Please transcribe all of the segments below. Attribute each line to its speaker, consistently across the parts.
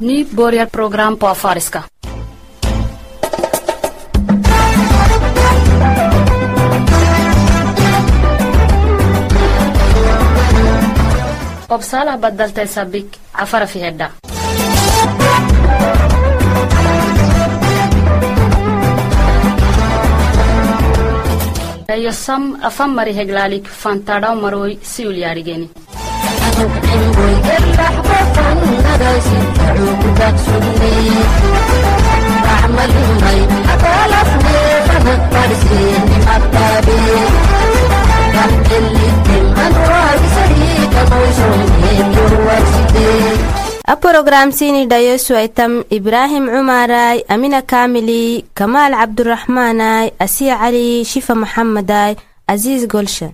Speaker 1: Ni börjar program på afariska. Obsalah badaltay sabik afara fi hedda. Eyo sam afam mari heglalik fantadaw maroy siul yarigeni.
Speaker 2: a programsini dhayosu aitam ibraahim amina kaamili kamaal cabduraxmaanay asiya cali shifa maxamaday aziis golsha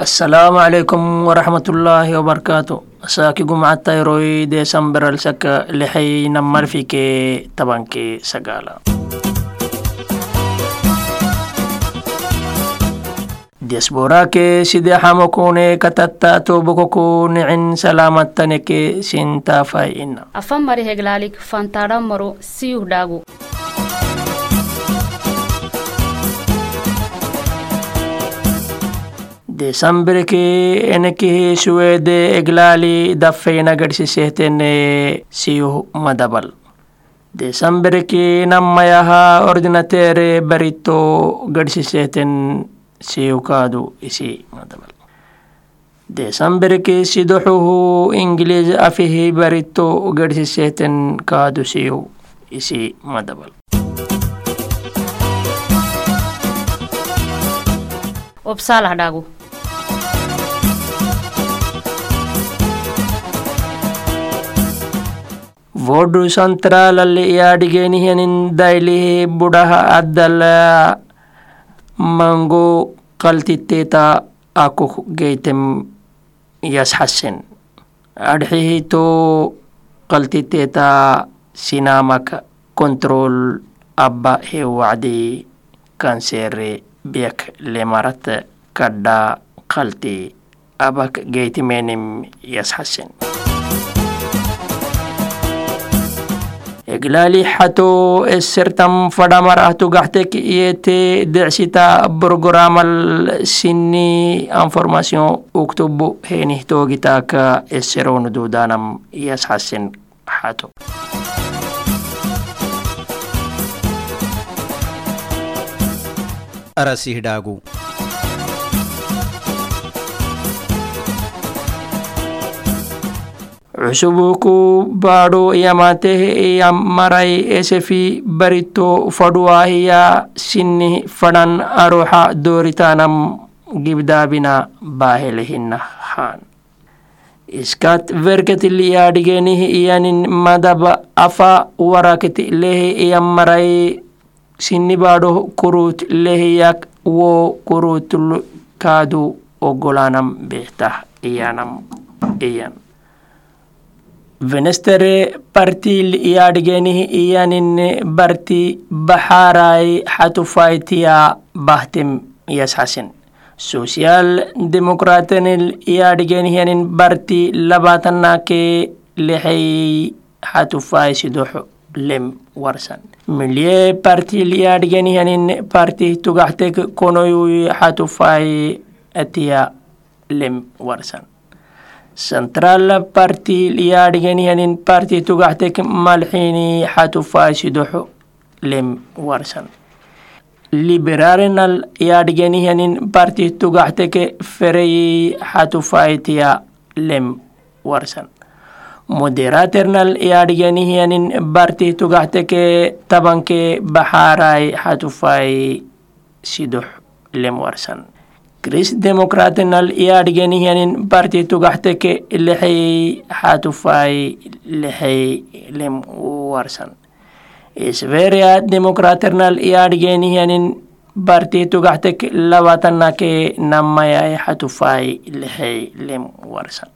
Speaker 3: السلام عليكم ورحمة الله وبركاته ساكي قمعتا يروي ديسمبر السكا لحي نمر فيك تبانكي سقالا diasboraake sidee xamokune katatta tobokoko nicin salaamattaneke sintaafayina
Speaker 1: Afam mari heglalik fantadaw maro
Speaker 3: desambereke enekehe suwede eglaali daffeyna gadhisisehtene siyuh madabal desambereke nammayaha ordinatere barito gadhisisehten siyukaadu isi madabal desambereke sidoxuhu ingiliis afihi barito gadhisisehten kaadu siyu isi madabal
Speaker 1: Obsalah dagu.
Speaker 3: Voddu santraalalli yaadhigeenihinin daylihi budhaha addalaa manguu qaltitteeta akuk geytem yashasen adhihito qaltitteeta sinaamaka kontrol abba he wacdi kanseere biyak lemarat kadha qalti abak geytimenim yashasen eglaalii hatoo essertam fadhamarah tugahtek iyete decsita borgoramal sinni anformasion uktubu heenih toogitaaka esseroonu duudaanam yasxasen hato
Speaker 4: arasih
Speaker 3: dhaagu cusubuu ku baadho yamateh e yammaray esefi barito fadhuwaahiya sinni fadhan aruxa dooritaanam gibdaabina baahelehinnahan iskat verketil yaadhigenih iyanin madaba afa waraketi warakit leh yammaray sinni baadho kurut lehyak wo kurutul kaadu oggolaanam behtah iyanam iyan venestere partil yaadhigenihi iyanin barti baxaarai xatufaytiya bahtem yasxasen social demokratenil yaadhigenihiyanin barti labatanake lexey xatufay sidoxo lem warsan. Milye partil yaadhigenihiyanin parti tugaxtek konoyuy xatufay atiya lem warsan central party yaadhigenihanin party tugaxtek malxini xatufay sidoxo lem warsan. Liberalinal yaadhigenihanin party tugaxteke ferey xatufaytiya lem warsan. Moderaternal yaadhigenihiyanin party tugaxteke tabanke baxaaray xatufay sidox lem warsan chris democratinal yaadhigenihiyanin party tugaxteke lexey xatufay lexey lem warsan. Isveria democraternal yaadhigenihiyanin party tugaxtek labatanake namayay xatufay lexey lem warsan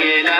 Speaker 4: alguien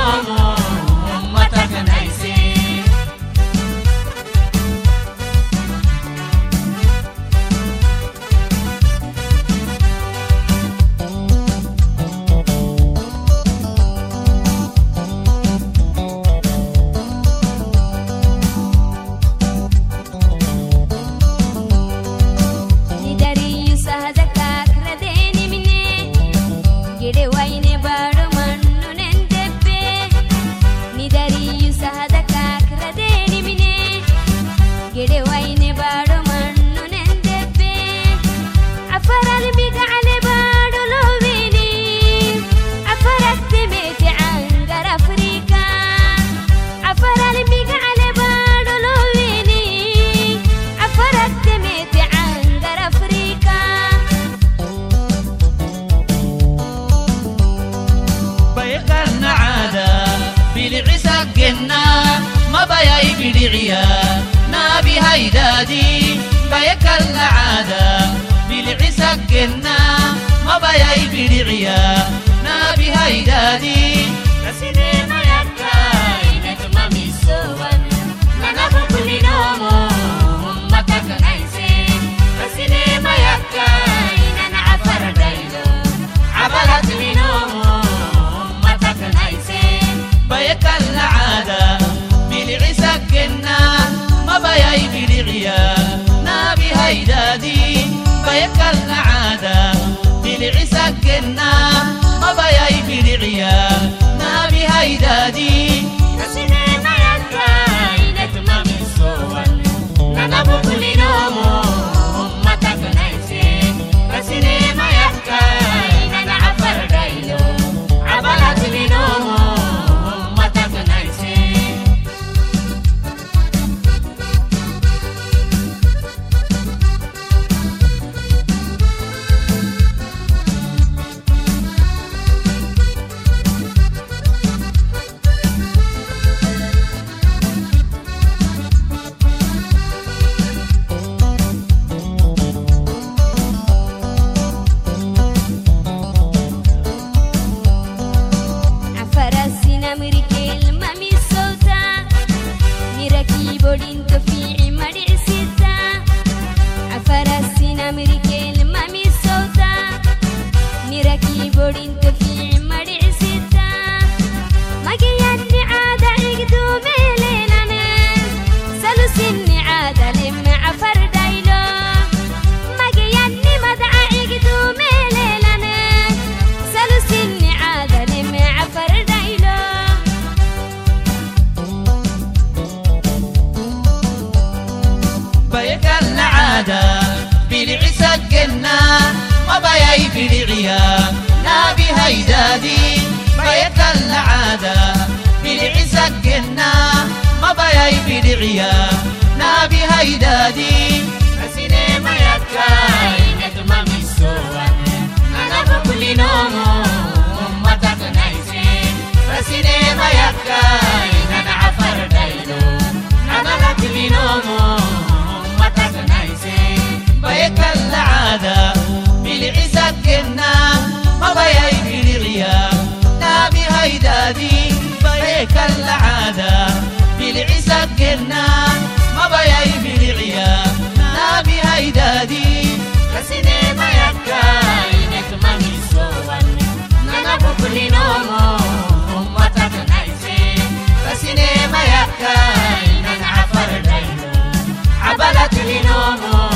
Speaker 4: Mama. سينما يكاي أنا عفر دايلو لي نومو متنايسي بيك العادة بالعزة كنا. ما
Speaker 5: بيك لغيا نامي بيك العادة بالعزة كنا. ما بيك لغيا نامي هيدادي كسينما يكاي نكمني سوان نانا بكلي نومو سينما يا كاين عفر دينا عبلت
Speaker 6: لنومو